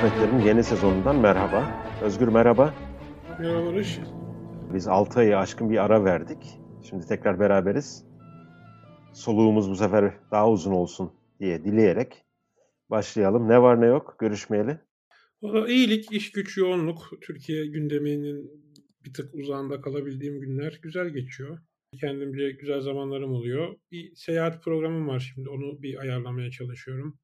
Sohbetlerin yeni sezonundan merhaba. Özgür merhaba. Merhaba Barış. Biz 6 ayı aşkın bir ara verdik. Şimdi tekrar beraberiz. Soluğumuz bu sefer daha uzun olsun diye dileyerek başlayalım. Ne var ne yok görüşmeyeli. Valla iyilik, iş güç, yoğunluk. Türkiye gündeminin bir tık uzağında kalabildiğim günler güzel geçiyor. Kendimce güzel zamanlarım oluyor. Bir seyahat programım var şimdi. Onu bir ayarlamaya çalışıyorum.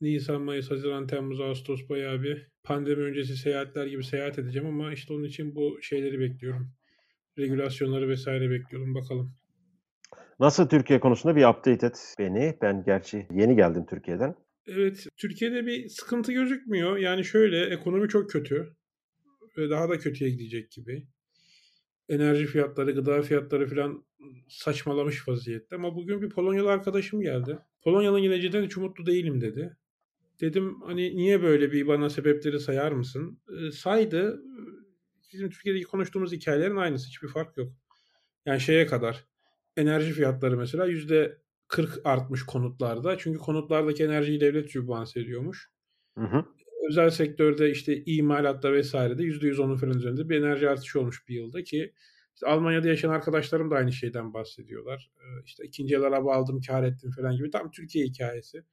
Nisan, Mayıs, Haziran, Temmuz, Ağustos bayağı bir pandemi öncesi seyahatler gibi seyahat edeceğim ama işte onun için bu şeyleri bekliyorum. Regülasyonları vesaire bekliyorum bakalım. Nasıl Türkiye konusunda bir update et beni. Ben gerçi yeni geldim Türkiye'den. Evet, Türkiye'de bir sıkıntı gözükmüyor. Yani şöyle, ekonomi çok kötü. Ve daha da kötüye gidecek gibi. Enerji fiyatları, gıda fiyatları falan saçmalamış vaziyette. Ama bugün bir Polonyalı arkadaşım geldi. Polonyalı yineciden hiç umutlu değilim dedi. Dedim hani niye böyle bir bana sebepleri sayar mısın? E, saydı. Bizim Türkiye'deki konuştuğumuz hikayelerin aynısı. Hiçbir fark yok. Yani şeye kadar. Enerji fiyatları mesela yüzde 40 artmış konutlarda. Çünkü konutlardaki enerjiyi devlet sübvanse ediyormuş. Hı hı. Özel sektörde işte imalatta vesairede %110'un falan üzerinde bir enerji artışı olmuş bir yılda ki işte Almanya'da yaşayan arkadaşlarım da aynı şeyden bahsediyorlar. İşte ikinci el araba aldım kar ettim falan gibi. Tam Türkiye hikayesi.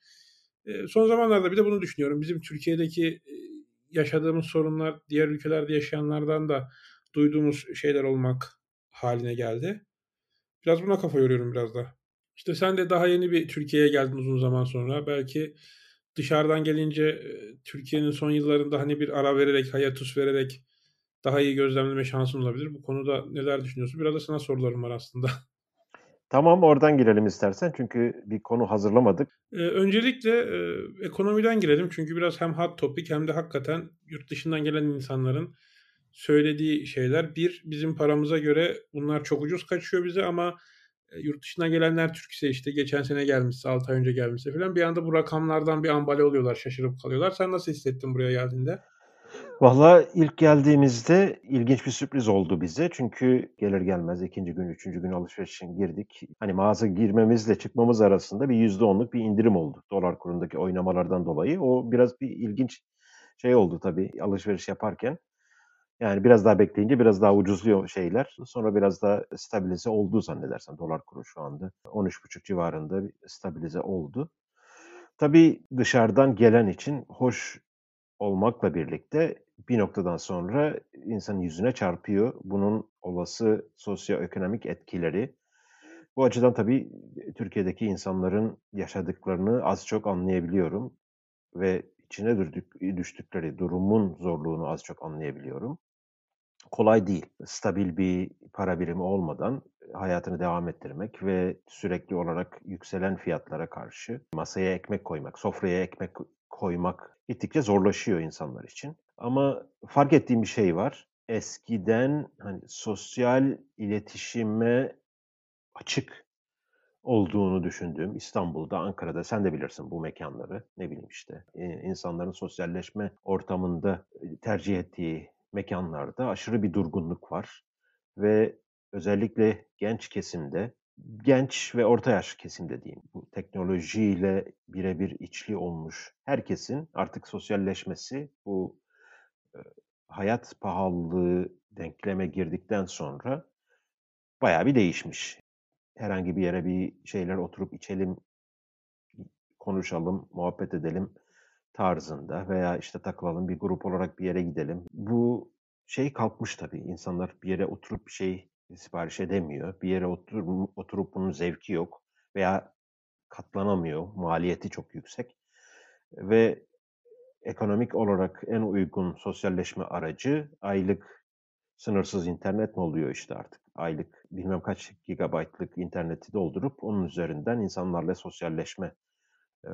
Son zamanlarda bir de bunu düşünüyorum. Bizim Türkiye'deki yaşadığımız sorunlar diğer ülkelerde yaşayanlardan da duyduğumuz şeyler olmak haline geldi. Biraz buna kafa yoruyorum biraz da. İşte sen de daha yeni bir Türkiye'ye geldin uzun zaman sonra. Belki dışarıdan gelince Türkiye'nin son yıllarında hani bir ara vererek, hayatus vererek daha iyi gözlemleme şansın olabilir. Bu konuda neler düşünüyorsun? Biraz da sana sorularım var aslında. Tamam oradan girelim istersen çünkü bir konu hazırlamadık. Ee, öncelikle e, ekonomiden girelim çünkü biraz hem hot topic hem de hakikaten yurt dışından gelen insanların söylediği şeyler. Bir, bizim paramıza göre bunlar çok ucuz kaçıyor bize ama e, yurt dışından gelenler Türkse işte geçen sene gelmişse 6 ay önce gelmişse falan bir anda bu rakamlardan bir ambale oluyorlar şaşırıp kalıyorlar. Sen nasıl hissettin buraya geldiğinde? Valla ilk geldiğimizde ilginç bir sürpriz oldu bize. Çünkü gelir gelmez ikinci gün, üçüncü gün alışveriş için girdik. Hani mağaza girmemizle çıkmamız arasında bir yüzde onluk bir indirim oldu. Dolar kurundaki oynamalardan dolayı. O biraz bir ilginç şey oldu tabii alışveriş yaparken. Yani biraz daha bekleyince biraz daha ucuzluyor şeyler. Sonra biraz daha stabilize oldu zannedersem dolar kuru şu anda. 13,5 civarında stabilize oldu. Tabii dışarıdan gelen için hoş olmakla birlikte bir noktadan sonra insanın yüzüne çarpıyor. Bunun olası sosyoekonomik etkileri. Bu açıdan tabii Türkiye'deki insanların yaşadıklarını az çok anlayabiliyorum ve içine düştükleri durumun zorluğunu az çok anlayabiliyorum kolay değil. Stabil bir para birimi olmadan hayatını devam ettirmek ve sürekli olarak yükselen fiyatlara karşı masaya ekmek koymak, sofraya ekmek koymak gittikçe zorlaşıyor insanlar için. Ama fark ettiğim bir şey var. Eskiden hani sosyal iletişime açık olduğunu düşündüğüm İstanbul'da, Ankara'da sen de bilirsin bu mekanları. Ne bileyim işte insanların sosyalleşme ortamında tercih ettiği mekanlarda aşırı bir durgunluk var ve özellikle genç kesimde, genç ve orta yaş kesimde diyeyim, bu teknolojiyle birebir içli olmuş herkesin artık sosyalleşmesi, bu hayat pahalılığı denkleme girdikten sonra bayağı bir değişmiş. Herhangi bir yere bir şeyler oturup içelim, konuşalım, muhabbet edelim tarzında veya işte takılalım bir grup olarak bir yere gidelim. Bu şey kalkmış tabii. İnsanlar bir yere oturup bir şey sipariş edemiyor. Bir yere oturup, oturup bunun zevki yok veya katlanamıyor. Maliyeti çok yüksek. Ve ekonomik olarak en uygun sosyalleşme aracı aylık sınırsız internet mi oluyor işte artık. Aylık bilmem kaç gigabaytlık interneti doldurup onun üzerinden insanlarla sosyalleşme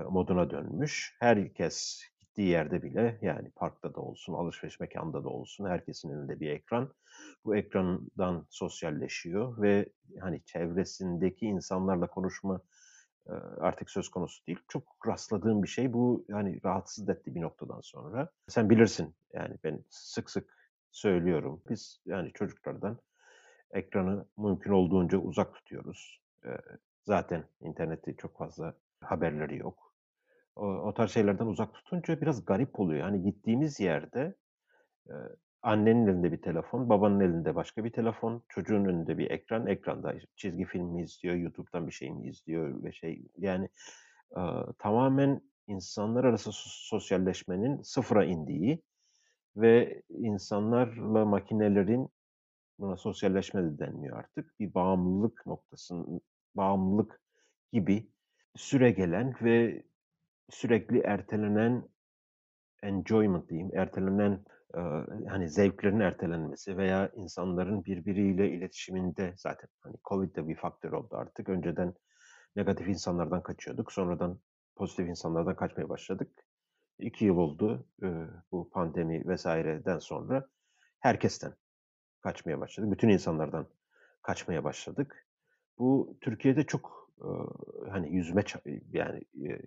moduna dönmüş. Herkes gittiği yerde bile yani parkta da olsun, alışveriş mekanda da olsun herkesin önünde bir ekran. Bu ekrandan sosyalleşiyor ve hani çevresindeki insanlarla konuşma artık söz konusu değil. Çok rastladığım bir şey bu yani rahatsız etti bir noktadan sonra. Sen bilirsin yani ben sık sık söylüyorum. Biz yani çocuklardan ekranı mümkün olduğunca uzak tutuyoruz. Zaten interneti çok fazla haberleri yok. O, o tarz şeylerden uzak tutunca biraz garip oluyor. Hani gittiğimiz yerde e, annenin elinde bir telefon, babanın elinde başka bir telefon, çocuğun önünde bir ekran, ekranda çizgi film mi izliyor, YouTube'dan bir şey mi izliyor ve şey yani e, tamamen insanlar arası sosyalleşmenin sıfıra indiği ve insanlarla makinelerin buna sosyalleşme de denmiyor artık. Bir bağımlılık noktasının bağımlılık gibi süre gelen ve sürekli ertelenen enjoyment diyeyim, ertelenen hani zevklerin ertelenmesi veya insanların birbiriyle iletişiminde zaten hani Covid de bir faktör oldu artık. Önceden negatif insanlardan kaçıyorduk. Sonradan pozitif insanlardan kaçmaya başladık. İki yıl oldu bu pandemi vesaireden sonra herkesten kaçmaya başladık. Bütün insanlardan kaçmaya başladık. Bu Türkiye'de çok hani yüzme yani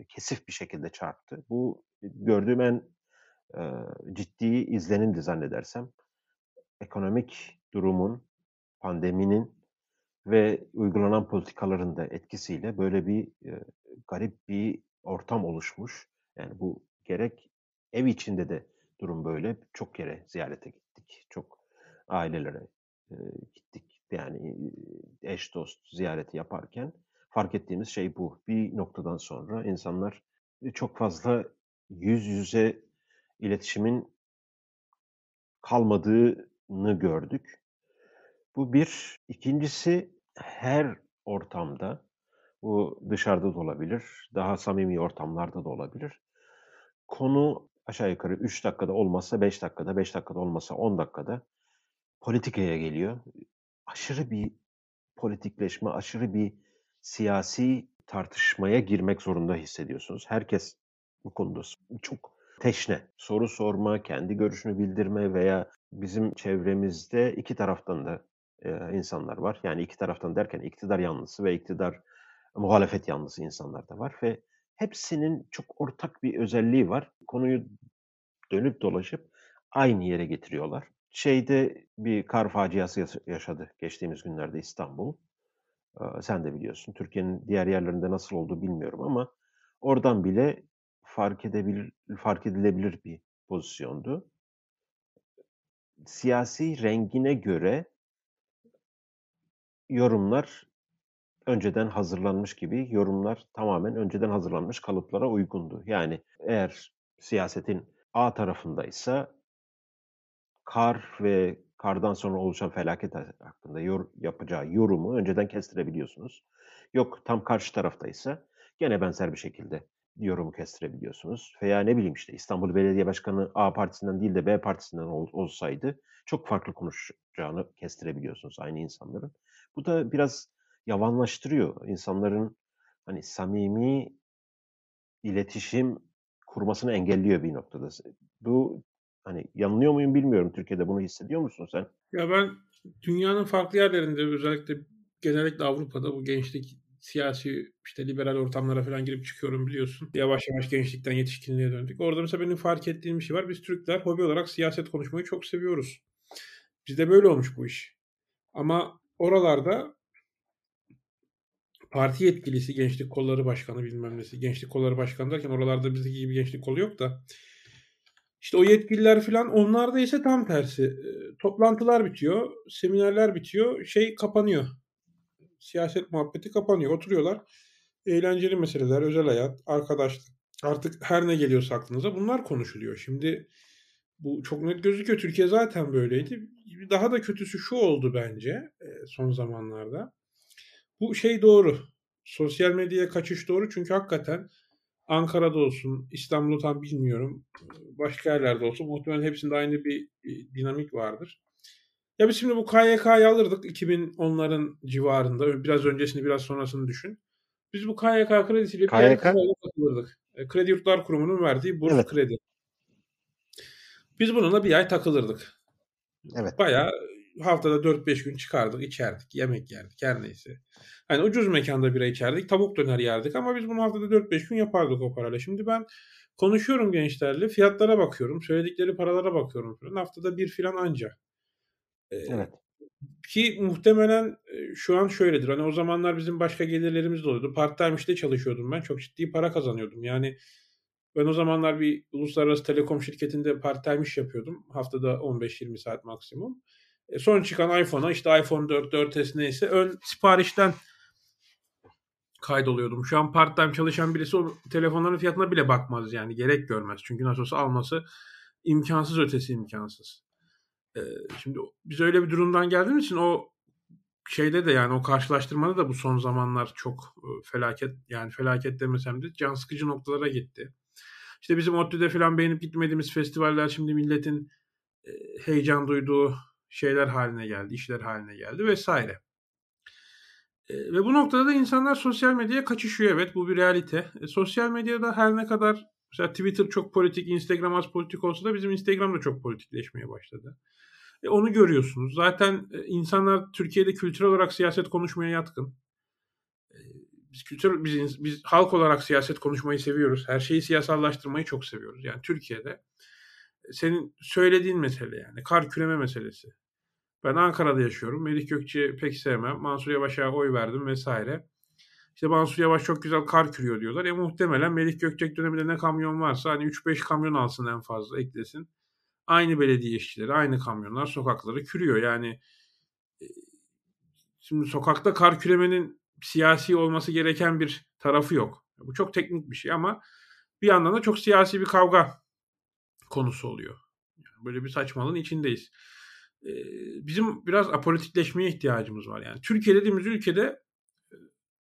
kesif bir şekilde çarptı. Bu gördüğüm en ciddi izlenimdi zannedersem. Ekonomik durumun, pandeminin ve uygulanan politikaların da etkisiyle böyle bir e, garip bir ortam oluşmuş. Yani bu gerek ev içinde de durum böyle. Çok kere ziyarete gittik. Çok ailelere e, gittik. Yani eş dost ziyareti yaparken fark ettiğimiz şey bu. Bir noktadan sonra insanlar çok fazla yüz yüze iletişimin kalmadığını gördük. Bu bir. İkincisi her ortamda, bu dışarıda da olabilir, daha samimi ortamlarda da olabilir. Konu aşağı yukarı 3 dakikada olmazsa 5 dakikada, 5 dakikada olmasa 10 dakikada politikaya geliyor. Aşırı bir politikleşme, aşırı bir siyasi tartışmaya girmek zorunda hissediyorsunuz. Herkes bu konuda çok teşne. Soru sorma, kendi görüşünü bildirme veya bizim çevremizde iki taraftan da e, insanlar var. Yani iki taraftan derken iktidar yanlısı ve iktidar muhalefet yanlısı insanlar da var ve hepsinin çok ortak bir özelliği var. Konuyu dönüp dolaşıp aynı yere getiriyorlar. Şeyde bir kar faciası yaşadı geçtiğimiz günlerde İstanbul. Sen de biliyorsun. Türkiye'nin diğer yerlerinde nasıl olduğu bilmiyorum ama oradan bile fark edebilir fark edilebilir bir pozisyondu. Siyasi rengine göre yorumlar önceden hazırlanmış gibi yorumlar tamamen önceden hazırlanmış kalıplara uygundu. Yani eğer siyasetin A tarafındaysa kar ve kardan sonra oluşan felaket hakkında yor, yapacağı yorumu önceden kestirebiliyorsunuz. Yok tam karşı taraftaysa gene benzer bir şekilde yorumu kestirebiliyorsunuz. Veya ne bileyim işte İstanbul Belediye Başkanı A partisinden değil de B partisinden ol, olsaydı çok farklı konuşacağını kestirebiliyorsunuz aynı insanların. Bu da biraz yavanlaştırıyor insanların hani samimi iletişim kurmasını engelliyor bir noktada. Bu hani yanılıyor muyum bilmiyorum Türkiye'de bunu hissediyor musun sen? Ya ben dünyanın farklı yerlerinde özellikle genellikle Avrupa'da bu gençlik siyasi işte liberal ortamlara falan girip çıkıyorum biliyorsun. Yavaş yavaş gençlikten yetişkinliğe döndük. Orada mesela benim fark ettiğim bir şey var. Biz Türkler hobi olarak siyaset konuşmayı çok seviyoruz. Bizde böyle olmuş bu iş. Ama oralarda parti yetkilisi, gençlik kolları başkanı bilmem nesi. Gençlik kolları başkanı derken oralarda bizdeki gibi gençlik kolu yok da. İşte o yetkililer falan onlarda ise tam tersi. E, toplantılar bitiyor, seminerler bitiyor, şey kapanıyor siyaset muhabbeti kapanıyor. Oturuyorlar. Eğlenceli meseleler, özel hayat, arkadaşlık. Artık her ne geliyorsa aklınıza bunlar konuşuluyor. Şimdi bu çok net gözüküyor. Türkiye zaten böyleydi. Daha da kötüsü şu oldu bence e, son zamanlarda. Bu şey doğru. Sosyal medyaya kaçış doğru. Çünkü hakikaten Ankara'da olsun, İstanbul'da tam bilmiyorum. Başka yerlerde olsun. Muhtemelen hepsinde aynı bir dinamik vardır. Ya biz şimdi bu KYK'yı alırdık 2010'ların civarında. Biraz öncesini biraz sonrasını düşün. Biz bu KYK kredisiyle bir KYK? takılırdık. E, kredi Yurtlar Kurumu'nun verdiği burs evet. kredi. Biz bununla bir ay takılırdık. Evet. Bayağı haftada 4-5 gün çıkardık, içerdik, yemek yerdik her neyse. Hani ucuz mekanda bira içerdik, tavuk döner yerdik ama biz bunu haftada 4-5 gün yapardık o parayla. Şimdi ben konuşuyorum gençlerle, fiyatlara bakıyorum, söyledikleri paralara bakıyorum falan. Haftada bir filan anca. Evet. Ki muhtemelen şu an şöyledir. Hani o zamanlar bizim başka gelirlerimiz de oluyordu. Part time işte çalışıyordum ben. Çok ciddi para kazanıyordum. Yani Ben o zamanlar bir uluslararası telekom şirketinde part-time iş yapıyordum. Haftada 15-20 saat maksimum. E son çıkan iPhone'a işte iPhone 4, 4S neyse ön siparişten kaydoluyordum. Şu an part-time çalışan birisi o telefonların fiyatına bile bakmaz yani. Gerek görmez. Çünkü nasıl olsa alması imkansız ötesi imkansız. Ee, şimdi biz öyle bir durumdan geldiğimiz için o şeyde de yani o karşılaştırmada da bu son zamanlar çok e, felaket yani felaket demesem de can sıkıcı noktalara gitti. İşte bizim ODTÜ'de falan beğenip gitmediğimiz festivaller şimdi milletin e, heyecan duyduğu şeyler haline geldi, işler haline geldi vesaire. E, ve bu noktada da insanlar sosyal medyaya kaçışıyor evet bu bir realite. E, sosyal medyada her ne kadar mesela Twitter çok politik, Instagram az politik olsa da bizim Instagram da çok politikleşmeye başladı. E, onu görüyorsunuz. Zaten e, insanlar Türkiye'de kültürel olarak siyaset konuşmaya yatkın. E, biz kültür biz, biz halk olarak siyaset konuşmayı seviyoruz. Her şeyi siyasallaştırmayı çok seviyoruz. Yani Türkiye'de e, senin söylediğin mesele yani kar küreme meselesi. Ben Ankara'da yaşıyorum. Melih Gökçe'yi pek sevmem. Mansur Yavaş'a oy verdim vesaire. İşte Mansur Yavaş çok güzel kar kürüyor diyorlar. E muhtemelen Melih Gökçek döneminde ne kamyon varsa hani 3-5 kamyon alsın en fazla eklesin. Aynı belediye işçileri, aynı kamyonlar sokakları kürüyor. Yani e, şimdi sokakta kar küremenin siyasi olması gereken bir tarafı yok. Bu çok teknik bir şey ama bir yandan da çok siyasi bir kavga konusu oluyor. Yani böyle bir saçmalığın içindeyiz. Bizim biraz apolitikleşmeye ihtiyacımız var. Yani Türkiye dediğimiz ülkede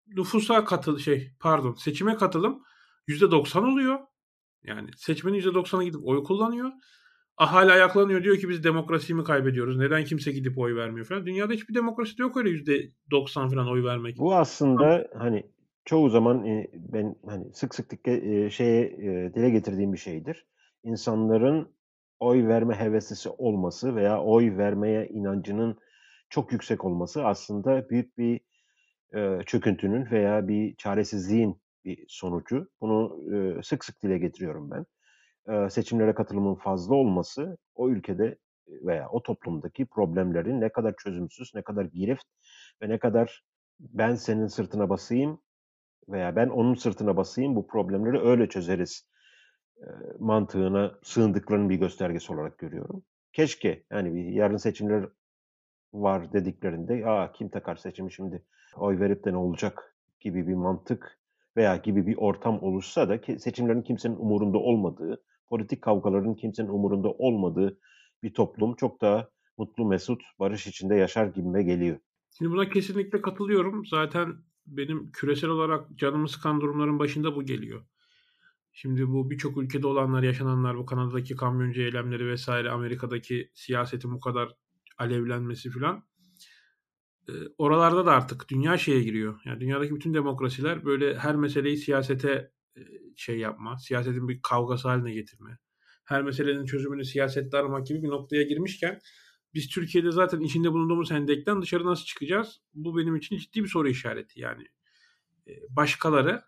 nüfusa katıl şey pardon seçime katılım %90 oluyor. Yani seçmenin %90'ı gidip oy kullanıyor. Ahali ayaklanıyor diyor ki biz demokrasiyi mi kaybediyoruz? Neden kimse gidip oy vermiyor falan. Dünyada hiçbir demokrasi de yok öyle %90 falan oy vermek. Bu aslında hani çoğu zaman ben hani sık sık e, şeye dile getirdiğim bir şeydir. İnsanların oy verme heveslisi olması veya oy vermeye inancının çok yüksek olması aslında büyük bir e, çöküntünün veya bir çaresizliğin bir sonucu. Bunu e, sık sık dile getiriyorum ben. E, seçimlere katılımın fazla olması o ülkede veya o toplumdaki problemlerin ne kadar çözümsüz, ne kadar girift ve ne kadar ben senin sırtına basayım veya ben onun sırtına basayım bu problemleri öyle çözeriz mantığına sığındıklarının bir göstergesi olarak görüyorum. Keşke yani bir yarın seçimler var dediklerinde aa kim takar seçimi şimdi oy verip de ne olacak gibi bir mantık veya gibi bir ortam oluşsa da seçimlerin kimsenin umurunda olmadığı, politik kavgaların kimsenin umurunda olmadığı bir toplum çok daha mutlu, mesut, barış içinde yaşar gibime geliyor. Şimdi buna kesinlikle katılıyorum. Zaten benim küresel olarak canımı sıkan durumların başında bu geliyor. Şimdi bu birçok ülkede olanlar, yaşananlar, bu Kanada'daki kamyoncu eylemleri vesaire, Amerika'daki siyasetin bu kadar alevlenmesi filan. E, oralarda da artık dünya şeye giriyor. Yani dünyadaki bütün demokrasiler böyle her meseleyi siyasete e, şey yapma, siyasetin bir kavgası haline getirme. Her meselenin çözümünü siyasette aramak gibi bir noktaya girmişken biz Türkiye'de zaten içinde bulunduğumuz hendekten dışarı nasıl çıkacağız? Bu benim için ciddi bir soru işareti. Yani e, başkaları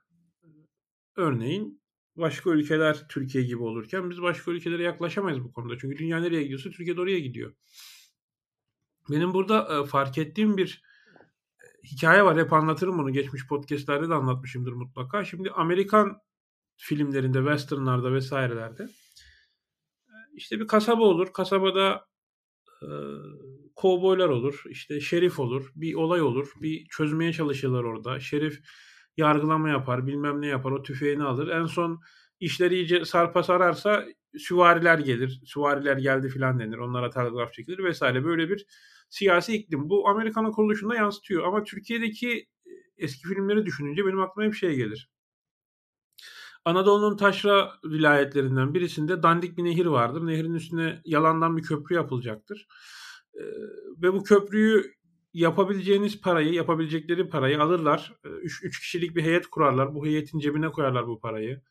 örneğin başka ülkeler Türkiye gibi olurken biz başka ülkelere yaklaşamayız bu konuda. Çünkü dünya nereye gidiyorsa Türkiye de oraya gidiyor. Benim burada e, fark ettiğim bir e, hikaye var. Hep anlatırım bunu. Geçmiş podcastlerde de anlatmışımdır mutlaka. Şimdi Amerikan filmlerinde, westernlarda vesairelerde e, işte bir kasaba olur. Kasabada e, kovboylar olur. işte şerif olur. Bir olay olur. Bir çözmeye çalışırlar orada. Şerif yargılama yapar, bilmem ne yapar, o tüfeğini alır. En son işleri iyice sarpa sararsa süvariler gelir. Süvariler geldi filan denir. Onlara telgraf çekilir vesaire. Böyle bir siyasi iklim. Bu Amerika'nın kuruluşunda yansıtıyor. Ama Türkiye'deki e, eski filmleri düşününce benim aklıma hep şey gelir. Anadolu'nun taşra vilayetlerinden birisinde dandik bir nehir vardır. Nehrin üstüne yalandan bir köprü yapılacaktır. Ee, ve bu köprüyü yapabileceğiniz parayı, yapabilecekleri parayı alırlar. 3 ee, kişilik bir heyet kurarlar. Bu heyetin cebine koyarlar bu parayı.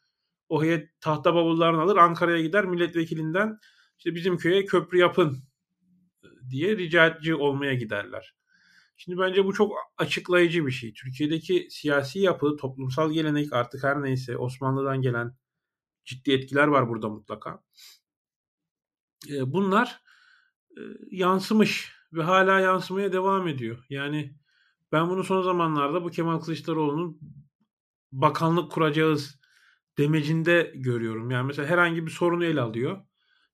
O heyet tahta bavullarını alır Ankara'ya gider milletvekilinden işte bizim köye köprü yapın diye ricacı olmaya giderler. Şimdi bence bu çok açıklayıcı bir şey. Türkiye'deki siyasi yapı, toplumsal gelenek artık her neyse Osmanlı'dan gelen ciddi etkiler var burada mutlaka. E, bunlar e, yansımış ve hala yansımaya devam ediyor. Yani ben bunu son zamanlarda bu Kemal Kılıçdaroğlu'nun bakanlık kuracağız demecinde görüyorum. Yani mesela herhangi bir sorunu ele alıyor.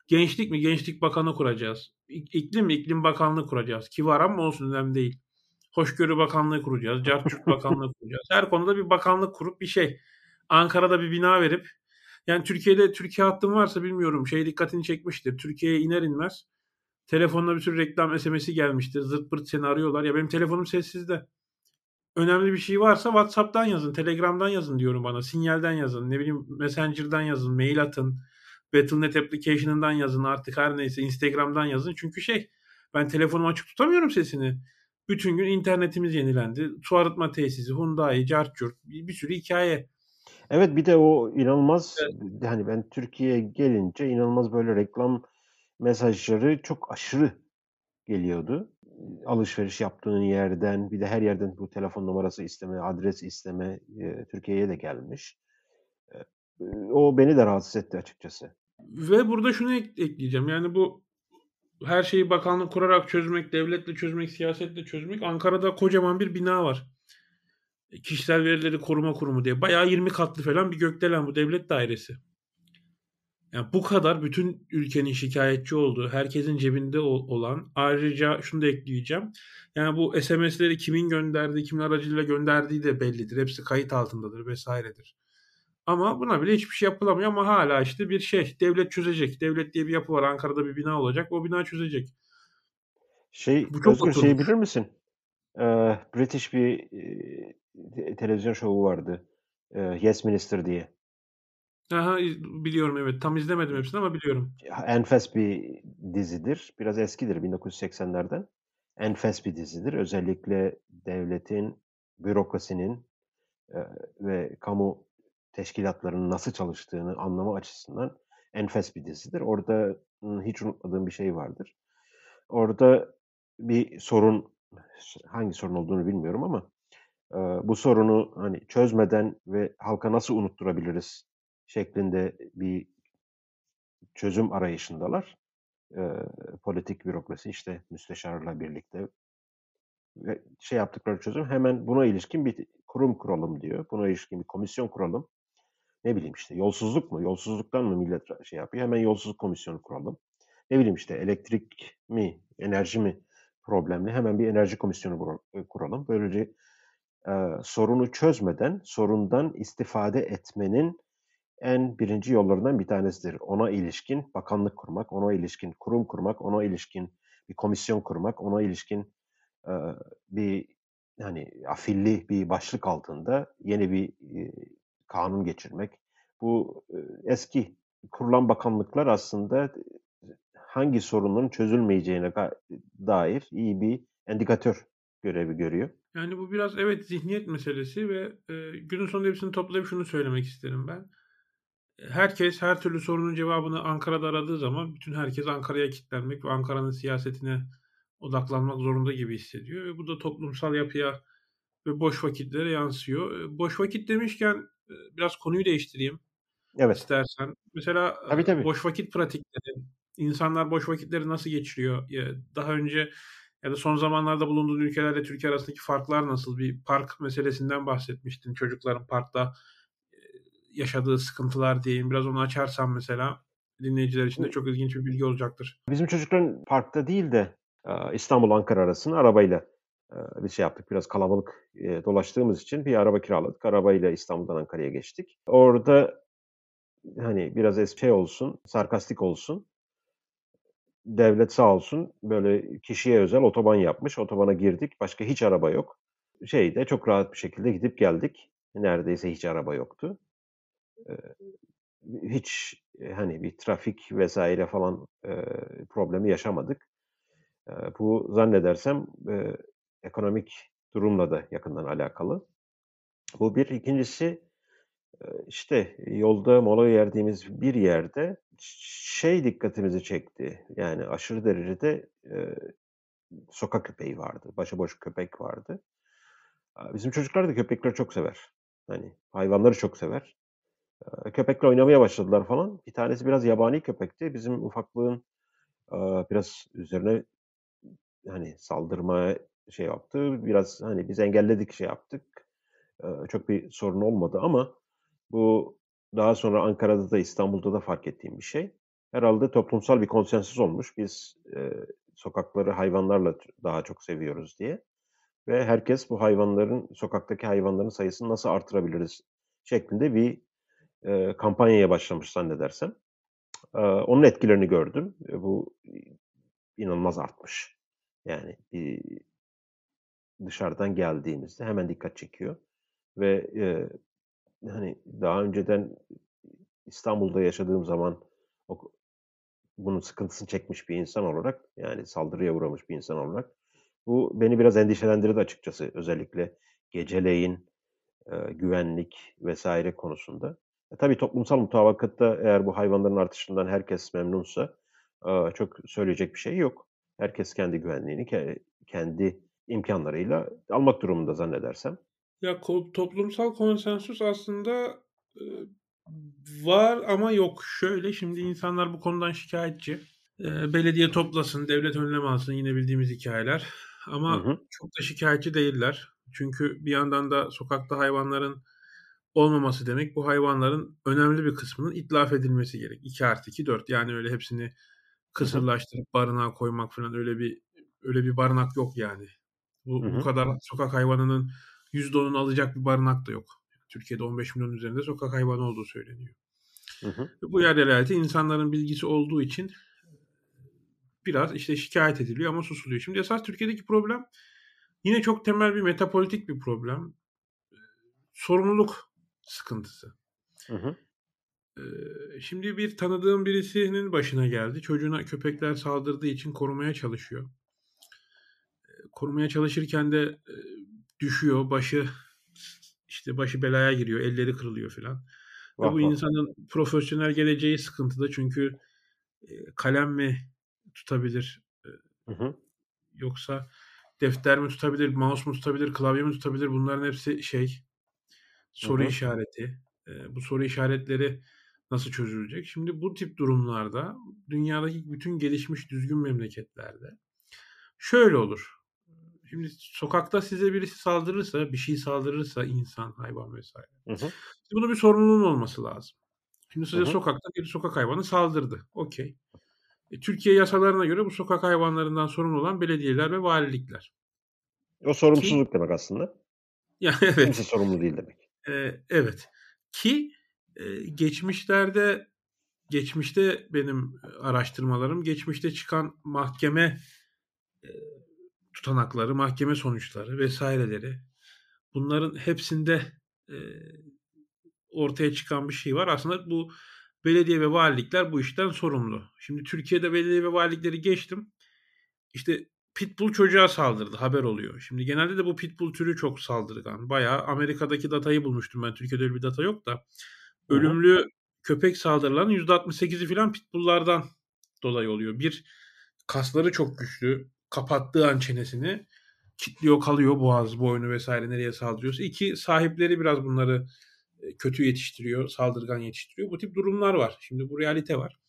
Gençlik mi? Gençlik Bakanı kuracağız. İklim mi? İklim Bakanlığı kuracağız. Ki var ama olsun önemli değil. Hoşgörü Bakanlığı kuracağız. Carçurt Bakanlığı kuracağız. Her konuda bir bakanlık kurup bir şey. Ankara'da bir bina verip yani Türkiye'de Türkiye hattım varsa bilmiyorum şey dikkatini çekmiştir. Türkiye'ye iner inmez telefonla bir sürü reklam SMS'i gelmiştir. Zırt pırt seni arıyorlar. Ya benim telefonum sessizde. Önemli bir şey varsa WhatsApp'tan yazın, Telegram'dan yazın diyorum bana. Sinyalden yazın, ne bileyim Messenger'dan yazın, mail atın. Battle.net application'ından yazın artık her neyse Instagram'dan yazın. Çünkü şey ben telefonumu açık tutamıyorum sesini. Bütün gün internetimiz yenilendi. Su arıtma tesisi, Hyundai, Carchurt bir, bir sürü hikaye. Evet bir de o inanılmaz evet. hani ben Türkiye'ye gelince inanılmaz böyle reklam mesajları çok aşırı geliyordu. Alışveriş yaptığın yerden bir de her yerden bu telefon numarası isteme, adres isteme Türkiye'ye de gelmiş. O beni de rahatsız etti açıkçası. Ve burada şunu ek- ekleyeceğim. Yani bu her şeyi bakanlık kurarak çözmek, devletle çözmek, siyasetle çözmek. Ankara'da kocaman bir bina var. Kişisel verileri koruma kurumu diye. Bayağı 20 katlı falan bir gökdelen bu devlet dairesi. Yani bu kadar bütün ülkenin şikayetçi olduğu, herkesin cebinde olan, ayrıca şunu da ekleyeceğim. Yani bu SMS'leri kimin gönderdiği, kimin aracılığıyla gönderdiği de bellidir. Hepsi kayıt altındadır vesairedir. Ama buna bile hiçbir şey yapılamıyor ama hala işte bir şey devlet çözecek. Devlet diye bir yapı var. Ankara'da bir bina olacak. O bina çözecek. Şey, Bu çok Özgür şeyi bilir misin? Ee, British bir e, televizyon şovu vardı. E, yes Minister diye. Aha, biliyorum evet. Tam izlemedim hepsini ama biliyorum. Enfes bir dizidir. Biraz eskidir 1980'lerden. Enfes bir dizidir. Özellikle devletin, bürokrasinin e, ve kamu teşkilatlarının nasıl çalıştığını anlama açısından enfes bir dizidir. Orada hiç unutmadığım bir şey vardır. Orada bir sorun, hangi sorun olduğunu bilmiyorum ama e, bu sorunu hani çözmeden ve halka nasıl unutturabiliriz şeklinde bir çözüm arayışındalar. E, politik bürokrasi işte müsteşarla birlikte ve şey yaptıkları çözüm hemen buna ilişkin bir kurum kuralım diyor. Buna ilişkin bir komisyon kuralım. Ne bileyim işte yolsuzluk mu? Yolsuzluktan mı millet şey yapıyor? Hemen yolsuzluk komisyonu kuralım. Ne bileyim işte elektrik mi, enerji mi problemli? Hemen bir enerji komisyonu kuralım. Böylece e, sorunu çözmeden sorundan istifade etmenin en birinci yollarından bir tanesidir. Ona ilişkin bakanlık kurmak, ona ilişkin kurum kurmak, ona ilişkin bir komisyon kurmak, ona ilişkin e, bir hani afilli bir başlık altında yeni bir e, kanun geçirmek. Bu e, eski kurulan bakanlıklar aslında hangi sorunların çözülmeyeceğine dair iyi bir indikatör görevi görüyor. Yani bu biraz evet zihniyet meselesi ve e, günün sonunda hepsini toplayıp şunu söylemek isterim ben herkes her türlü sorunun cevabını Ankara'da aradığı zaman bütün herkes Ankara'ya kilitlenmek ve Ankara'nın siyasetine odaklanmak zorunda gibi hissediyor. Ve bu da toplumsal yapıya ve boş vakitlere yansıyor. E, boş vakit demişken e, biraz konuyu değiştireyim. Evet. İstersen. Mesela tabii, tabii. boş vakit pratikleri, insanlar boş vakitleri nasıl geçiriyor? Daha önce ya da son zamanlarda bulunduğun ülkelerle Türkiye arasındaki farklar nasıl? Bir park meselesinden bahsetmiştin. Çocukların parkta yaşadığı sıkıntılar diyeyim. Biraz onu açarsam mesela dinleyiciler için de çok ilginç bir bilgi olacaktır. Bizim çocukların parkta değil de İstanbul-Ankara arasında arabayla bir şey yaptık. Biraz kalabalık dolaştığımız için bir araba kiraladık. Arabayla İstanbul'dan Ankara'ya geçtik. Orada hani biraz şey olsun, sarkastik olsun. Devlet sağ olsun böyle kişiye özel otoban yapmış. Otobana girdik. Başka hiç araba yok. Şeyde çok rahat bir şekilde gidip geldik. Neredeyse hiç araba yoktu hiç hani bir trafik vesaire falan problemi yaşamadık. Bu zannedersem ekonomik durumla da yakından alakalı. Bu bir. İkincisi işte yolda mola verdiğimiz bir yerde şey dikkatimizi çekti. Yani aşırı derecede sokak köpeği vardı. Başıboş köpek vardı. Bizim çocuklar da köpekleri çok sever. Hani hayvanları çok sever köpekle oynamaya başladılar falan. Bir tanesi biraz yabani köpekti. Bizim ufaklığın biraz üzerine hani saldırma şey yaptı. Biraz hani biz engelledik şey yaptık. çok bir sorun olmadı ama bu daha sonra Ankara'da da İstanbul'da da fark ettiğim bir şey. Herhalde toplumsal bir konsensüs olmuş. Biz e, sokakları hayvanlarla daha çok seviyoruz diye. Ve herkes bu hayvanların, sokaktaki hayvanların sayısını nasıl artırabiliriz şeklinde bir e, kampanyaya başlamış zannedersem. E, onun etkilerini gördüm. E, bu inanılmaz artmış. Yani bir dışarıdan geldiğimizde hemen dikkat çekiyor. Ve e, hani daha önceden İstanbul'da yaşadığım zaman o, bunun sıkıntısını çekmiş bir insan olarak yani saldırıya uğramış bir insan olarak bu beni biraz endişelendirdi açıkçası özellikle geceleyin e, güvenlik vesaire konusunda. E, tabii toplumsal mutabakatta eğer bu hayvanların artışından herkes memnunsa e, çok söyleyecek bir şey yok. Herkes kendi güvenliğini kendi imkanlarıyla almak durumunda zannedersem. Ya toplumsal konsensüs aslında e, var ama yok. Şöyle şimdi insanlar bu konudan şikayetçi. E, belediye toplasın, devlet önlem alsın yine bildiğimiz hikayeler. Ama hı hı. çok da şikayetçi değiller. Çünkü bir yandan da sokakta hayvanların olmaması demek bu hayvanların önemli bir kısmının itlaf edilmesi gerek. 2 artı 2 4 yani öyle hepsini kısırlaştırıp barınağa koymak falan öyle bir öyle bir barınak yok yani. Bu, bu kadar sokak hayvanının %10'unu alacak bir barınak da yok. Türkiye'de 15 milyon üzerinde sokak hayvanı olduğu söyleniyor. Hı hı. Bu yer realite insanların bilgisi olduğu için biraz işte şikayet ediliyor ama susuluyor. Şimdi esas Türkiye'deki problem yine çok temel bir metapolitik bir problem. Sorumluluk sıkıntısı. Hı hı. Şimdi bir tanıdığım birisinin başına geldi. Çocuğuna köpekler saldırdığı için korumaya çalışıyor. Korumaya çalışırken de düşüyor, başı işte başı belaya giriyor, elleri kırılıyor filan. Ve bu insanın profesyonel geleceği sıkıntıda çünkü kalem mi tutabilir? Hı hı. Yoksa defter mi tutabilir, mouse mu tutabilir, klavye mi tutabilir? Bunların hepsi şey soru hı hı. işareti. bu soru işaretleri nasıl çözülecek? Şimdi bu tip durumlarda dünyadaki bütün gelişmiş düzgün memleketlerde şöyle olur. Şimdi sokakta size birisi saldırırsa, bir şey saldırırsa insan, hayvan vesaire. Hı hı. Bunun bir sorumluluğun olması lazım. Şimdi size hı hı. sokakta bir sokak hayvanı saldırdı. Okey. E, Türkiye yasalarına göre bu sokak hayvanlarından sorumlu olan belediyeler ve valilikler. O sorumsuzluk Ki, demek aslında. Ya evet. Kimse sorumlu değil demek. E, evet. Ki e, geçmişlerde geçmişte benim araştırmalarım geçmişte çıkan mahkeme e, tutanakları, mahkeme sonuçları vesaireleri bunların hepsinde e, ortaya çıkan bir şey var. Aslında bu belediye ve valilikler bu işten sorumlu. Şimdi Türkiye'de belediye ve valilikleri geçtim. İşte pitbull çocuğa saldırdı haber oluyor. Şimdi genelde de bu pitbull türü çok saldırgan. Bayağı Amerika'daki datayı bulmuştum ben. Türkiye'de öyle bir data yok da. Ölümlü Hı. köpek saldırılarının %68'i falan pitbulllardan dolayı oluyor. Bir kasları çok güçlü. Kapattığı an çenesini kitliyor kalıyor boğaz, boynu vesaire nereye saldırıyorsa. İki sahipleri biraz bunları kötü yetiştiriyor, saldırgan yetiştiriyor. Bu tip durumlar var. Şimdi bu realite var.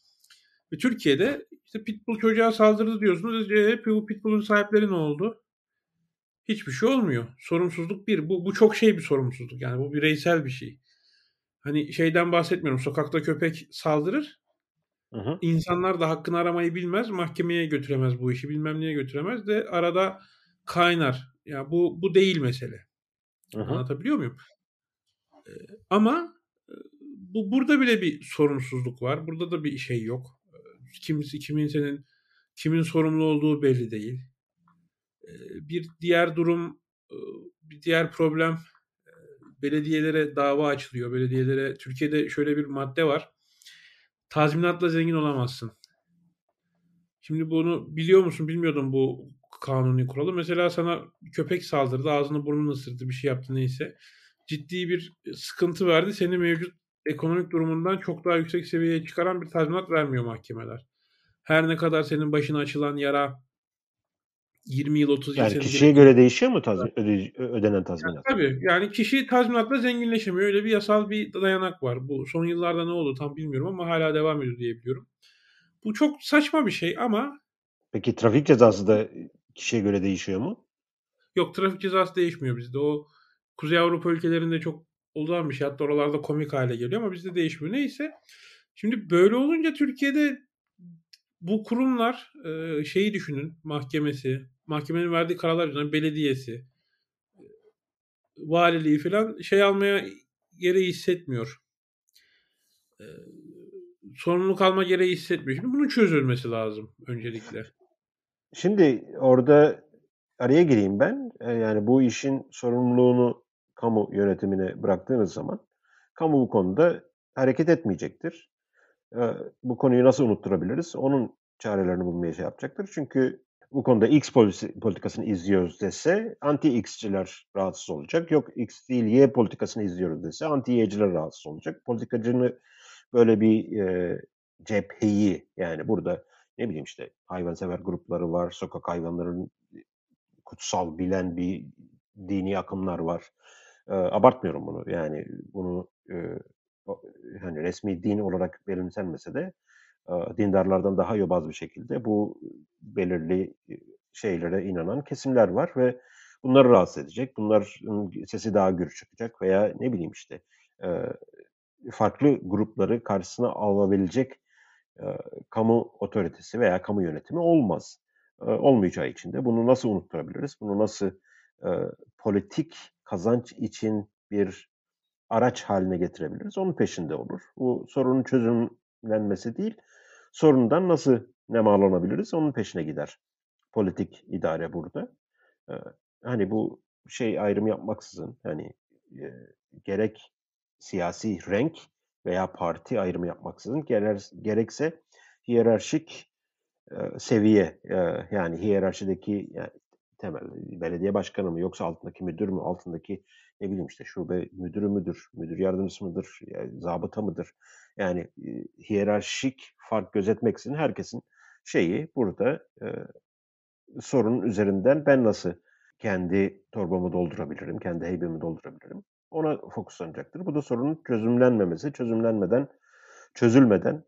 Ve Türkiye'de işte pitbull çocuğa saldırdı diyorsunuz. E, bu pitbull'un sahipleri ne oldu? Hiçbir şey olmuyor. Sorumsuzluk bir. Bu, bu çok şey bir sorumsuzluk. Yani bu bireysel bir şey. Hani şeyden bahsetmiyorum. Sokakta köpek saldırır. Hı hı. İnsanlar da hakkını aramayı bilmez. Mahkemeye götüremez bu işi. Bilmem niye götüremez de arada kaynar. Ya yani bu bu değil mesele. Hı hı. Anlatabiliyor muyum? Ama bu burada bile bir sorumsuzluk var. Burada da bir şey yok. Kimisi kimin senin kimin sorumlu olduğu belli değil. Bir diğer durum bir diğer problem belediyelere dava açılıyor. Belediyelere Türkiye'de şöyle bir madde var. Tazminatla zengin olamazsın. Şimdi bunu biliyor musun bilmiyordum bu kanuni kuralı. Mesela sana köpek saldırdı, ağzını burnunu ısırdı, bir şey yaptı neyse ciddi bir sıkıntı verdi. Seni mevcut ekonomik durumundan çok daha yüksek seviyeye çıkaran bir tazminat vermiyor mahkemeler. Her ne kadar senin başına açılan yara 20 yıl 30 yıl yani kişiye göre değişiyor mu tazmin, öde, ödenen tazminat? Yani, tabii yani kişi tazminatla zenginleşemiyor. Öyle bir yasal bir dayanak var. Bu son yıllarda ne oldu tam bilmiyorum ama hala devam ediyor diye biliyorum. Bu çok saçma bir şey ama Peki trafik cezası da kişiye göre değişiyor mu? Yok trafik cezası değişmiyor bizde. O Kuzey Avrupa ülkelerinde çok olan bir şey. Hatta oralarda komik hale geliyor ama bizde değişmiyor. Neyse. Şimdi böyle olunca Türkiye'de bu kurumlar şeyi düşünün. Mahkemesi, mahkemenin verdiği kararlar yüzünden belediyesi, valiliği falan şey almaya gereği hissetmiyor. Sorumluluk alma gereği hissetmiyor. Şimdi bunun çözülmesi lazım öncelikle. Şimdi orada araya gireyim ben. Yani bu işin sorumluluğunu kamu yönetimine bıraktığınız zaman kamu bu konuda hareket etmeyecektir. E, bu konuyu nasıl unutturabiliriz? Onun çarelerini bulmaya şey yapacaktır. Çünkü bu konuda X politikasını izliyoruz dese anti-X'ciler rahatsız olacak. Yok X değil Y politikasını izliyoruz dese anti-Y'ciler rahatsız olacak. Politikacını böyle bir e, cepheyi yani burada ne bileyim işte hayvansever grupları var, sokak hayvanların kutsal bilen bir dini akımlar var. E, abartmıyorum bunu yani bunu e, hani resmi din olarak benimsenmese de e, dindarlardan daha yobaz bir şekilde bu belirli şeylere inanan kesimler var ve bunları rahatsız edecek. Bunların sesi daha gür çıkacak veya ne bileyim işte e, farklı grupları karşısına alabilecek e, kamu otoritesi veya kamu yönetimi olmaz. E, olmayacağı için de bunu nasıl unutturabiliriz? Bunu nasıl e, politik kazanç için bir araç haline getirebiliriz? Onun peşinde olur. Bu sorunun çözümlenmesi değil, sorundan nasıl nemalanabiliriz? Onun peşine gider. Politik idare burada. E, hani bu şey ayrım yapmaksızın, hani e, gerek siyasi renk veya parti ayrımı yapmaksızın gerer, gerekse hiyerarşik e, seviye e, yani hiyerarşideki yani temel belediye başkanı mı yoksa altındaki müdür mü altındaki ne bileyim işte şube müdürü müdür müdür yardımcısı mıdır yani zabıta mıdır yani e, hiyerarşik fark gözetmeksizin herkesin şeyi burada e, sorunun üzerinden ben nasıl kendi torbamı doldurabilirim, kendi heybemi doldurabilirim ona fokuslanacaktır. Bu da sorunun çözümlenmemesi, çözümlenmeden, çözülmeden,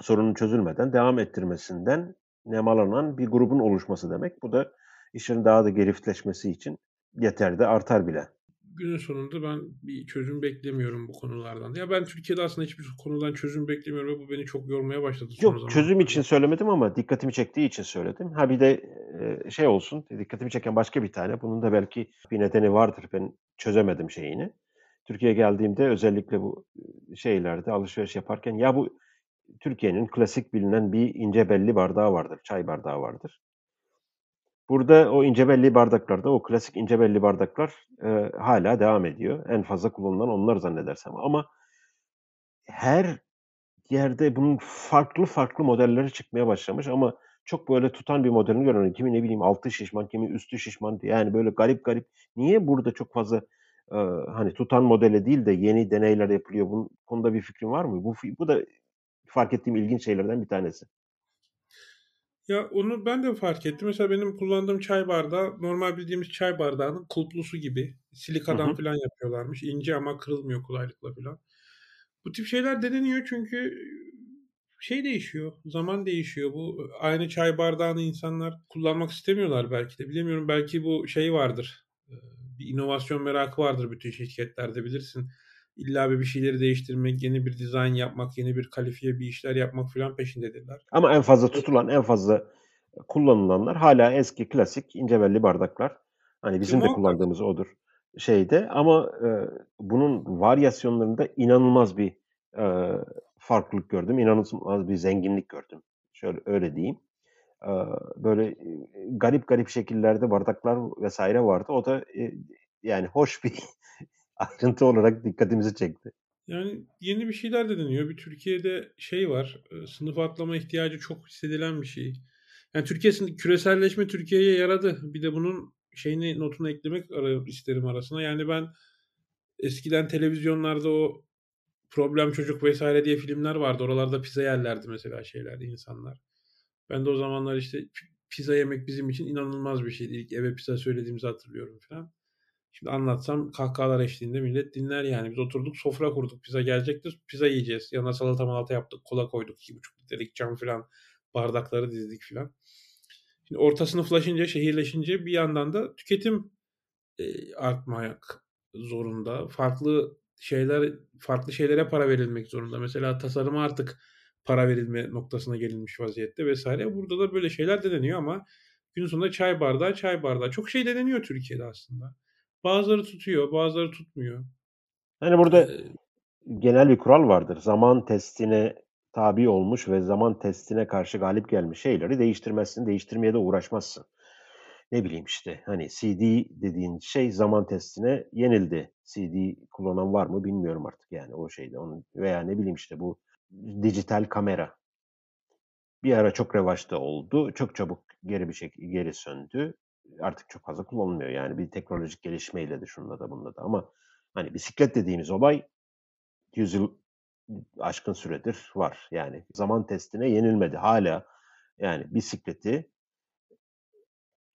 sorunun çözülmeden devam ettirmesinden nemalanan bir grubun oluşması demek. Bu da işin daha da geriftleşmesi için yeter de artar bile. Günün sonunda ben bir çözüm beklemiyorum bu konulardan. Ya ben Türkiye'de aslında hiçbir konudan çözüm beklemiyorum ve bu beni çok yormaya başladı. Yok zaman. çözüm için söylemedim ama dikkatimi çektiği için söyledim. Ha bir de şey olsun dikkatimi çeken başka bir tane. Bunun da belki bir nedeni vardır. Ben çözemedim şeyini. Türkiye'ye geldiğimde özellikle bu şeylerde alışveriş yaparken ya bu Türkiye'nin klasik bilinen bir ince belli bardağı vardır. Çay bardağı vardır. Burada o ince belli bardaklarda, o klasik ince belli bardaklar e, hala devam ediyor. En fazla kullanılan onlar zannedersem. Ama her yerde bunun farklı farklı modelleri çıkmaya başlamış ama çok böyle tutan bir modelini görüyorum. Kimi ne bileyim altı şişman, kimi üstü şişman. Yani böyle garip garip. Niye burada çok fazla e, hani tutan modele değil de yeni deneyler yapılıyor? Bunun konuda bir fikrin var mı? Bu, bu da fark ettiğim ilginç şeylerden bir tanesi. Ya onu ben de fark ettim. Mesela benim kullandığım çay bardağı normal bildiğimiz çay bardağının kulplusu gibi. Silikadan falan yapıyorlarmış. İnce ama kırılmıyor kolaylıkla falan. Bu tip şeyler deneniyor çünkü şey değişiyor. Zaman değişiyor. Bu aynı çay bardağını insanlar kullanmak istemiyorlar belki de. Bilemiyorum belki bu şey vardır. Bir inovasyon merakı vardır bütün şirketlerde bilirsin. İlla bir şeyleri değiştirmek, yeni bir dizayn yapmak, yeni bir kalifiye bir işler yapmak falan peşindedirler. Ama en fazla tutulan, en fazla kullanılanlar hala eski klasik ince belli bardaklar. Hani bizim de kullandığımız odur şeyde ama e, bunun varyasyonlarında inanılmaz bir e, farklılık gördüm. İnanılmaz bir zenginlik gördüm. Şöyle öyle diyeyim. E, böyle garip garip şekillerde bardaklar vesaire vardı. O da e, yani hoş bir ayrıntı olarak dikkatimizi çekti. Yani yeni bir şeyler de deniyor. Bir Türkiye'de şey var. Sınıf atlama ihtiyacı çok hissedilen bir şey. Yani Türkiye küreselleşme Türkiye'ye yaradı. Bir de bunun şeyini notunu eklemek isterim arasına. Yani ben eskiden televizyonlarda o problem çocuk vesaire diye filmler vardı. Oralarda pizza yerlerdi mesela şeylerde insanlar. Ben de o zamanlar işte pizza yemek bizim için inanılmaz bir şeydi. İlk eve pizza söylediğimizi hatırlıyorum falan. Şimdi anlatsam kahkahalar eşliğinde millet dinler yani. Biz oturduk sofra kurduk. Pizza gelecektir. Pizza yiyeceğiz. Yanına salata malata yaptık. Kola koyduk. 2,5 litrelik cam falan. Bardakları dizdik falan. Şimdi orta sınıflaşınca, şehirleşince bir yandan da tüketim e, artmaya zorunda. Farklı şeyler farklı şeylere para verilmek zorunda. Mesela tasarıma artık para verilme noktasına gelinmiş vaziyette vesaire. Burada da böyle şeyler deneniyor ama gün sonunda çay bardağı çay bardağı. Çok şey deneniyor Türkiye'de aslında. Bazıları tutuyor, bazıları tutmuyor. Yani burada genel bir kural vardır. Zaman testine tabi olmuş ve zaman testine karşı galip gelmiş şeyleri değiştirmezsin, değiştirmeye de uğraşmazsın. Ne bileyim işte hani CD dediğin şey zaman testine yenildi. CD kullanan var mı bilmiyorum artık yani o şeyde. Onun veya ne bileyim işte bu dijital kamera. Bir ara çok revaçta oldu. Çok çabuk geri bir şekilde geri söndü. Artık çok fazla kullanılmıyor. Yani bir teknolojik gelişmeyle de şunda da bunda da ama hani bisiklet dediğimiz olay yüzyıl aşkın süredir var. Yani zaman testine yenilmedi. Hala yani bisikleti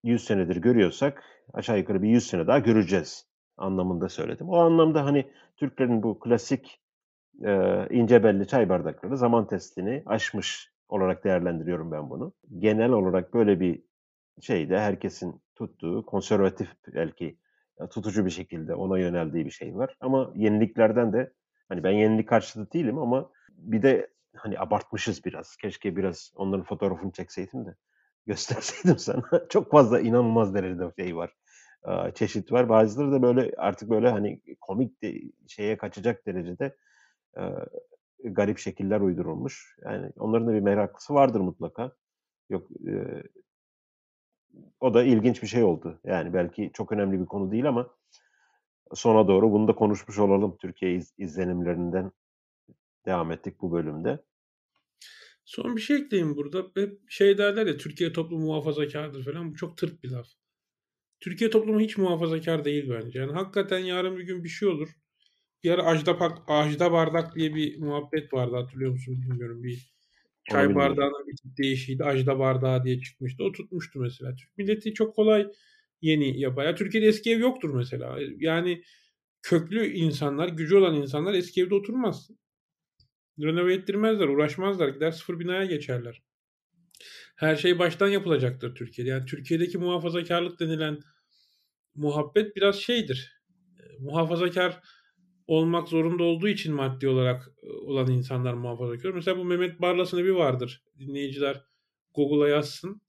100 senedir görüyorsak aşağı yukarı bir 100 sene daha göreceğiz anlamında söyledim. O anlamda hani Türklerin bu klasik e, ince belli çay bardakları zaman testini aşmış olarak değerlendiriyorum ben bunu. Genel olarak böyle bir şeyde herkesin tuttuğu konservatif belki tutucu bir şekilde ona yöneldiği bir şey var. Ama yeniliklerden de hani ben yenilik karşıtı değilim ama bir de hani abartmışız biraz. Keşke biraz onların fotoğrafını çekseydim de gösterseydim sana. Çok fazla inanılmaz derecede şey var. Çeşit var. Bazıları da böyle artık böyle hani komik de şeye kaçacak derecede garip şekiller uydurulmuş. Yani onların da bir meraklısı vardır mutlaka. Yok o da ilginç bir şey oldu. Yani belki çok önemli bir konu değil ama sona doğru bunu da konuşmuş olalım. Türkiye iz, izlenimlerinden devam ettik bu bölümde. Son bir şey ekleyeyim burada. Hep şey derler ya Türkiye toplumu muhafazakardır falan. Bu çok tırt bir laf. Türkiye toplumu hiç muhafazakar değil bence. Yani hakikaten yarın bir gün bir şey olur. Bir ara Ajda, Ajda Bardak diye bir muhabbet vardı hatırlıyor musun bilmiyorum. Bir çay bardağının bir tip değişiydi. Ajda Bardağı diye çıkmıştı. O tutmuştu mesela. Türk milleti çok kolay yeni yapar. Ya Türkiye'de eski ev yoktur mesela. Yani köklü insanlar, gücü olan insanlar eski evde oturmaz. Renove ettirmezler, uğraşmazlar. Gider sıfır binaya geçerler. Her şey baştan yapılacaktır Türkiye'de. Yani Türkiye'deki muhafazakarlık denilen muhabbet biraz şeydir. Muhafazakar olmak zorunda olduğu için maddi olarak e, olan insanlar muhafazakar. Mesela bu Mehmet Barlas'ın evi vardır. Dinleyiciler Google'a yazsın.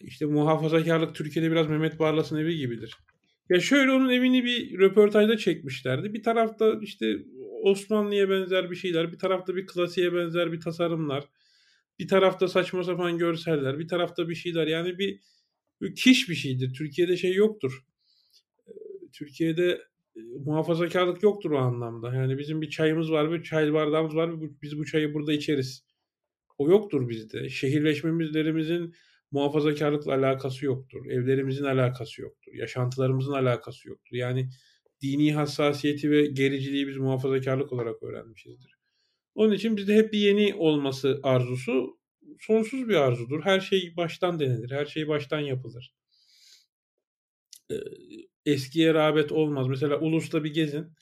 İşte muhafazakarlık Türkiye'de biraz Mehmet Barlas'ın evi gibidir. Ya şöyle onun evini bir röportajda çekmişlerdi. Bir tarafta işte Osmanlı'ya benzer bir şeyler, bir tarafta bir klasiğe benzer bir tasarımlar, bir tarafta saçma sapan görseller, bir tarafta bir şeyler. Yani bir, bir kiş bir şeydir. Türkiye'de şey yoktur. Türkiye'de muhafazakarlık yoktur o anlamda. Yani bizim bir çayımız var, bir çay bardağımız var, biz bu çayı burada içeriz. O yoktur bizde. Şehirleşmemizlerimizin muhafazakarlıkla alakası yoktur. Evlerimizin alakası yoktur. Yaşantılarımızın alakası yoktur. Yani dini hassasiyeti ve gericiliği biz muhafazakarlık olarak öğrenmişizdir. Onun için bizde hep bir yeni olması arzusu sonsuz bir arzudur. Her şey baştan denenir. Her şey baştan yapılır. Eskiye rağbet olmaz. Mesela Ulus'ta bir gezin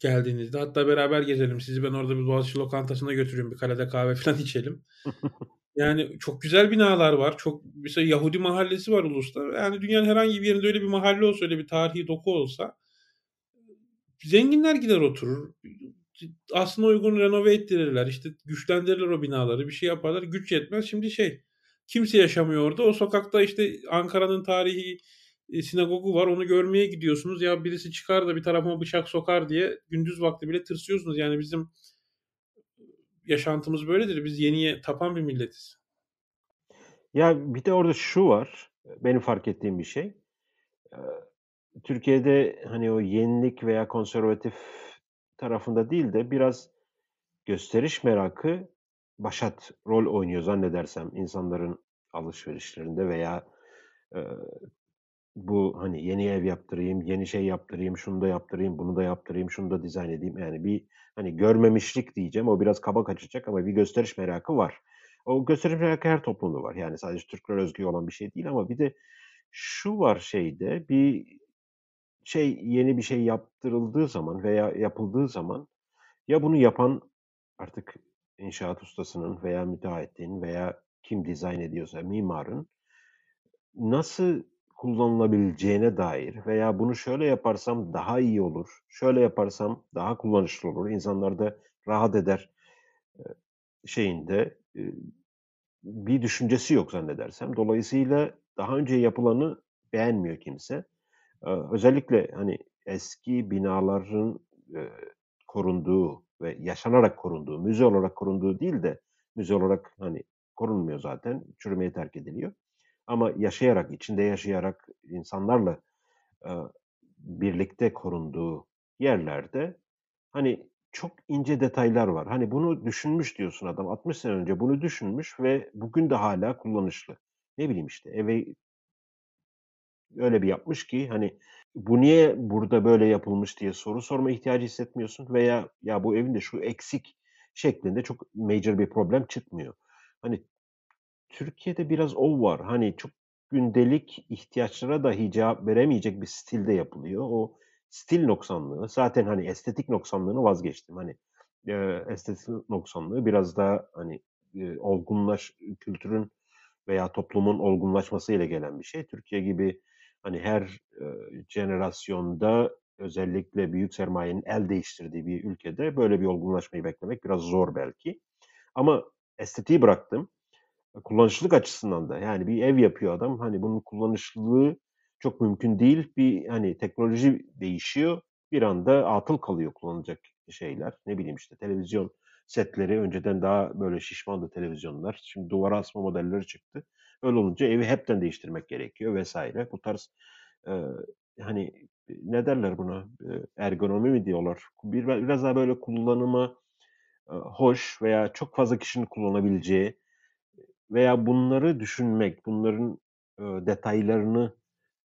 geldiğinizde. Hatta beraber gezelim. Sizi ben orada bir Boğaziçi lokantasına götürüyorum. Bir kalede kahve falan içelim. Yani çok güzel binalar var. Çok mesela Yahudi mahallesi var Ulus'ta. Yani dünyanın herhangi bir yerinde öyle bir mahalle olsa, öyle bir tarihi doku olsa zenginler gider oturur. Aslında uygun renove ettirirler. İşte güçlendirirler o binaları. Bir şey yaparlar. Güç yetmez. Şimdi şey kimse yaşamıyor orada. O sokakta işte Ankara'nın tarihi sinagogu var. Onu görmeye gidiyorsunuz. Ya birisi çıkar da bir tarafıma bıçak sokar diye gündüz vakti bile tırsıyorsunuz. Yani bizim yaşantımız böyledir. Biz yeniye tapan bir milletiz. Ya bir de orada şu var. Benim fark ettiğim bir şey. Türkiye'de hani o yenilik veya konservatif tarafında değil de biraz gösteriş merakı başat rol oynuyor zannedersem insanların alışverişlerinde veya e, bu hani yeni ev yaptırayım, yeni şey yaptırayım, şunu da yaptırayım, bunu da yaptırayım, şunu da dizayn edeyim. Yani bir hani görmemişlik diyeceğim. O biraz kaba kaçacak ama bir gösteriş merakı var. O gösteriş merakı her toplumda var. Yani sadece Türkler özgü olan bir şey değil ama bir de şu var şeyde bir şey yeni bir şey yaptırıldığı zaman veya yapıldığı zaman ya bunu yapan artık inşaat ustasının veya müteahhitin veya kim dizayn ediyorsa mimarın nasıl kullanılabileceğine dair veya bunu şöyle yaparsam daha iyi olur, şöyle yaparsam daha kullanışlı olur, insanlar da rahat eder şeyinde bir düşüncesi yok zannedersem. Dolayısıyla daha önce yapılanı beğenmiyor kimse. Özellikle hani eski binaların korunduğu ve yaşanarak korunduğu, müze olarak korunduğu değil de müze olarak hani korunmuyor zaten, çürümeye terk ediliyor. Ama yaşayarak, içinde yaşayarak insanlarla e, birlikte korunduğu yerlerde hani çok ince detaylar var. Hani bunu düşünmüş diyorsun adam. 60 sene önce bunu düşünmüş ve bugün de hala kullanışlı. Ne bileyim işte eve öyle bir yapmış ki hani bu niye burada böyle yapılmış diye soru sorma ihtiyacı hissetmiyorsun veya ya bu evinde şu eksik şeklinde çok major bir problem çıkmıyor. Hani Türkiye'de biraz o var. Hani çok gündelik ihtiyaçlara dahi cevap veremeyecek bir stilde yapılıyor. O stil noksanlığı zaten hani estetik noksanlığını vazgeçtim. Hani e, estetik noksanlığı biraz daha hani e, olgunlaş kültürün veya toplumun olgunlaşmasıyla gelen bir şey. Türkiye gibi hani her e, jenerasyonda özellikle büyük sermayenin el değiştirdiği bir ülkede böyle bir olgunlaşmayı beklemek biraz zor belki. Ama estetiği bıraktım. Kullanışlılık açısından da yani bir ev yapıyor adam. Hani bunun kullanışlılığı çok mümkün değil. Bir hani teknoloji değişiyor. Bir anda atıl kalıyor kullanılacak şeyler. Ne bileyim işte televizyon setleri önceden daha böyle şişmandı televizyonlar. Şimdi duvara asma modelleri çıktı. Öyle olunca evi hepten değiştirmek gerekiyor vesaire. Bu tarz e, hani ne derler buna? Ergonomi mi diyorlar? Bir, biraz daha böyle kullanıma e, hoş veya çok fazla kişinin kullanabileceği veya bunları düşünmek, bunların e, detaylarını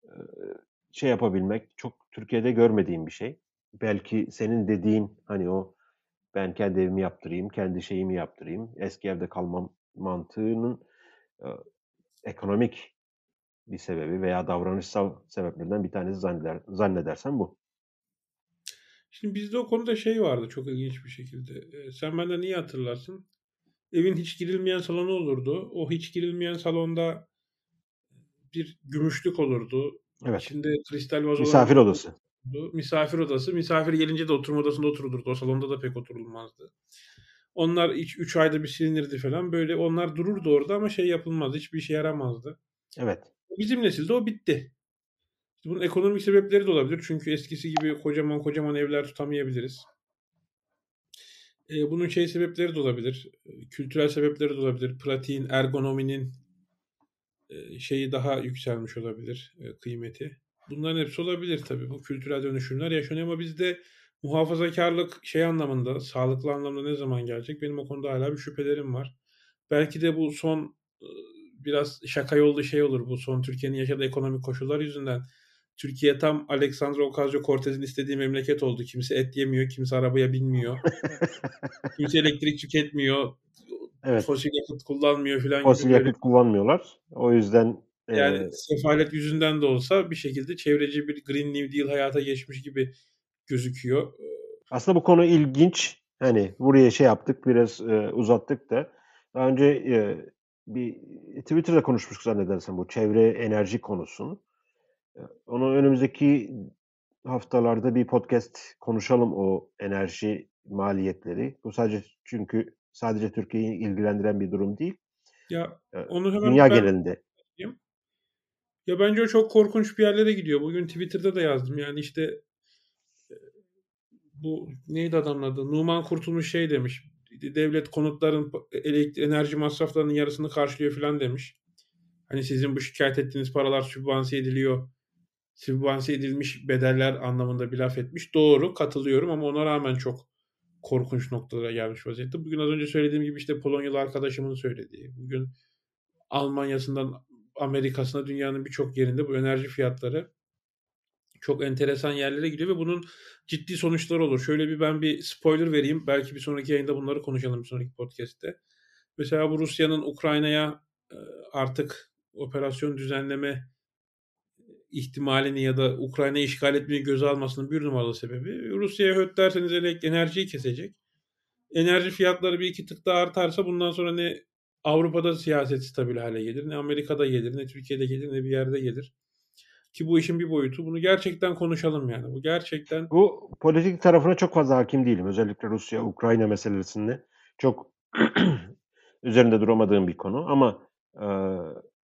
e, şey yapabilmek çok Türkiye'de görmediğim bir şey. Belki senin dediğin hani o ben kendi evimi yaptırayım, kendi şeyimi yaptırayım, eski evde kalmam mantığının e, ekonomik bir sebebi veya davranışsal sebeplerden bir tanesi zanneder, zannedersen bu. Şimdi bizde o konuda şey vardı çok ilginç bir şekilde. Ee, sen benden iyi hatırlarsın. Evin hiç girilmeyen salonu olurdu. O hiç girilmeyen salonda bir gümüşlük olurdu. Evet. İçinde kristal vazolar Misafir odası. olurdu. Misafir odası. Misafir gelince de oturma odasında oturulurdu. O salonda da pek oturulmazdı. Onlar 3 ayda bir silinirdi falan. Böyle onlar dururdu orada ama şey yapılmazdı. Hiçbir işe yaramazdı. Evet. Bizim nesilde o bitti. Bunun ekonomik sebepleri de olabilir. Çünkü eskisi gibi kocaman kocaman evler tutamayabiliriz. E, bunun şey sebepleri de olabilir. Kültürel sebepleri de olabilir. Pratiğin, ergonominin şeyi daha yükselmiş olabilir kıymeti. Bunların hepsi olabilir tabii. Bu kültürel dönüşümler yaşanıyor ama bizde muhafazakarlık şey anlamında, sağlıklı anlamda ne zaman gelecek? Benim o konuda hala bir şüphelerim var. Belki de bu son biraz şaka yollu şey olur bu son Türkiye'nin yaşadığı ekonomik koşullar yüzünden. Türkiye tam Alexandra Ocasio-Cortez'in istediği memleket oldu. Kimse et yemiyor, kimse arabaya binmiyor. kimse elektrik tüketmiyor. Evet. Fosil yakıt kullanmıyor falan Fosil yakıt böyle. kullanmıyorlar. O yüzden yani e... sefalet yüzünden de olsa bir şekilde çevreci bir Green New Deal hayata geçmiş gibi gözüküyor. Aslında bu konu ilginç. Hani buraya şey yaptık, biraz e, uzattık da. Daha önce e, bir Twitter'da konuşmuştuk zannedersem bu çevre enerji konusunu. Onu önümüzdeki haftalarda bir podcast konuşalım o enerji maliyetleri. Bu sadece çünkü sadece Türkiye'yi ilgilendiren bir durum değil. Ya onu hemen dünya genelinde. Ya bence o çok korkunç bir yerlere gidiyor. Bugün Twitter'da da yazdım. Yani işte bu neydi adamın adı? Numan Kurtulmuş şey demiş. Devlet konutların elektrik enerji masraflarının yarısını karşılıyor falan demiş. Hani sizin bu şikayet ettiğiniz paralar sübvanse ediliyor sübvanse edilmiş bedeller anlamında bir laf etmiş. Doğru katılıyorum ama ona rağmen çok korkunç noktalara gelmiş vaziyette. Bugün az önce söylediğim gibi işte Polonyalı arkadaşımın söylediği. Bugün Almanya'sından Amerika'sına dünyanın birçok yerinde bu enerji fiyatları çok enteresan yerlere gidiyor ve bunun ciddi sonuçları olur. Şöyle bir ben bir spoiler vereyim. Belki bir sonraki yayında bunları konuşalım bir sonraki podcast'te. Mesela bu Rusya'nın Ukrayna'ya artık operasyon düzenleme ihtimalini ya da Ukrayna'yı işgal etmeyi göze almasının bir numaralı sebebi Rusya'ya höt derseniz enerjiyi kesecek. Enerji fiyatları bir iki tık daha artarsa bundan sonra ne Avrupa'da siyaset stabil hale gelir, ne Amerika'da gelir, ne Türkiye'de gelir, ne bir yerde gelir. ki bu işin bir boyutu. Bunu gerçekten konuşalım yani. Bu gerçekten Bu politik tarafına çok fazla hakim değilim. Özellikle Rusya-Ukrayna meselesinde çok üzerinde duramadığım bir konu ama e,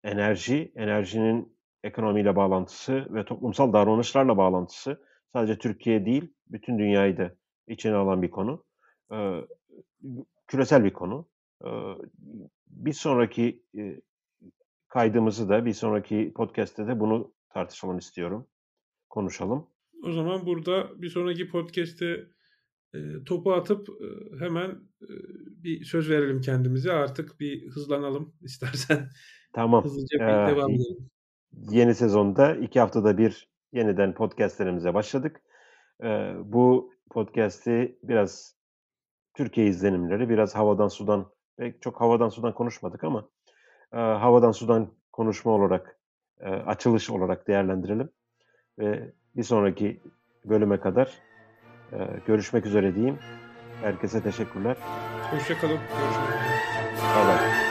enerji, enerjinin ekonomiyle bağlantısı ve toplumsal davranışlarla bağlantısı sadece Türkiye değil, bütün dünyayı da içine alan bir konu. E, küresel bir konu. E, bir sonraki e, kaydımızı da, bir sonraki podcast'te de bunu tartışalım istiyorum. Konuşalım. O zaman burada bir sonraki podcast'te e, topu atıp e, hemen e, bir söz verelim kendimize. Artık bir hızlanalım istersen. Tamam. Hızlıca bir Ee, devam edelim. Yeni sezonda iki haftada bir yeniden podcastlerimize başladık. Ee, bu podcast'i biraz Türkiye izlenimleri, biraz havadan sudan, pek çok havadan sudan konuşmadık ama e, havadan sudan konuşma olarak, e, açılış olarak değerlendirelim. Ve bir sonraki bölüme kadar e, görüşmek üzere diyeyim. Herkese teşekkürler. Hoşçakalın. Görüşmek üzere. Bye bye.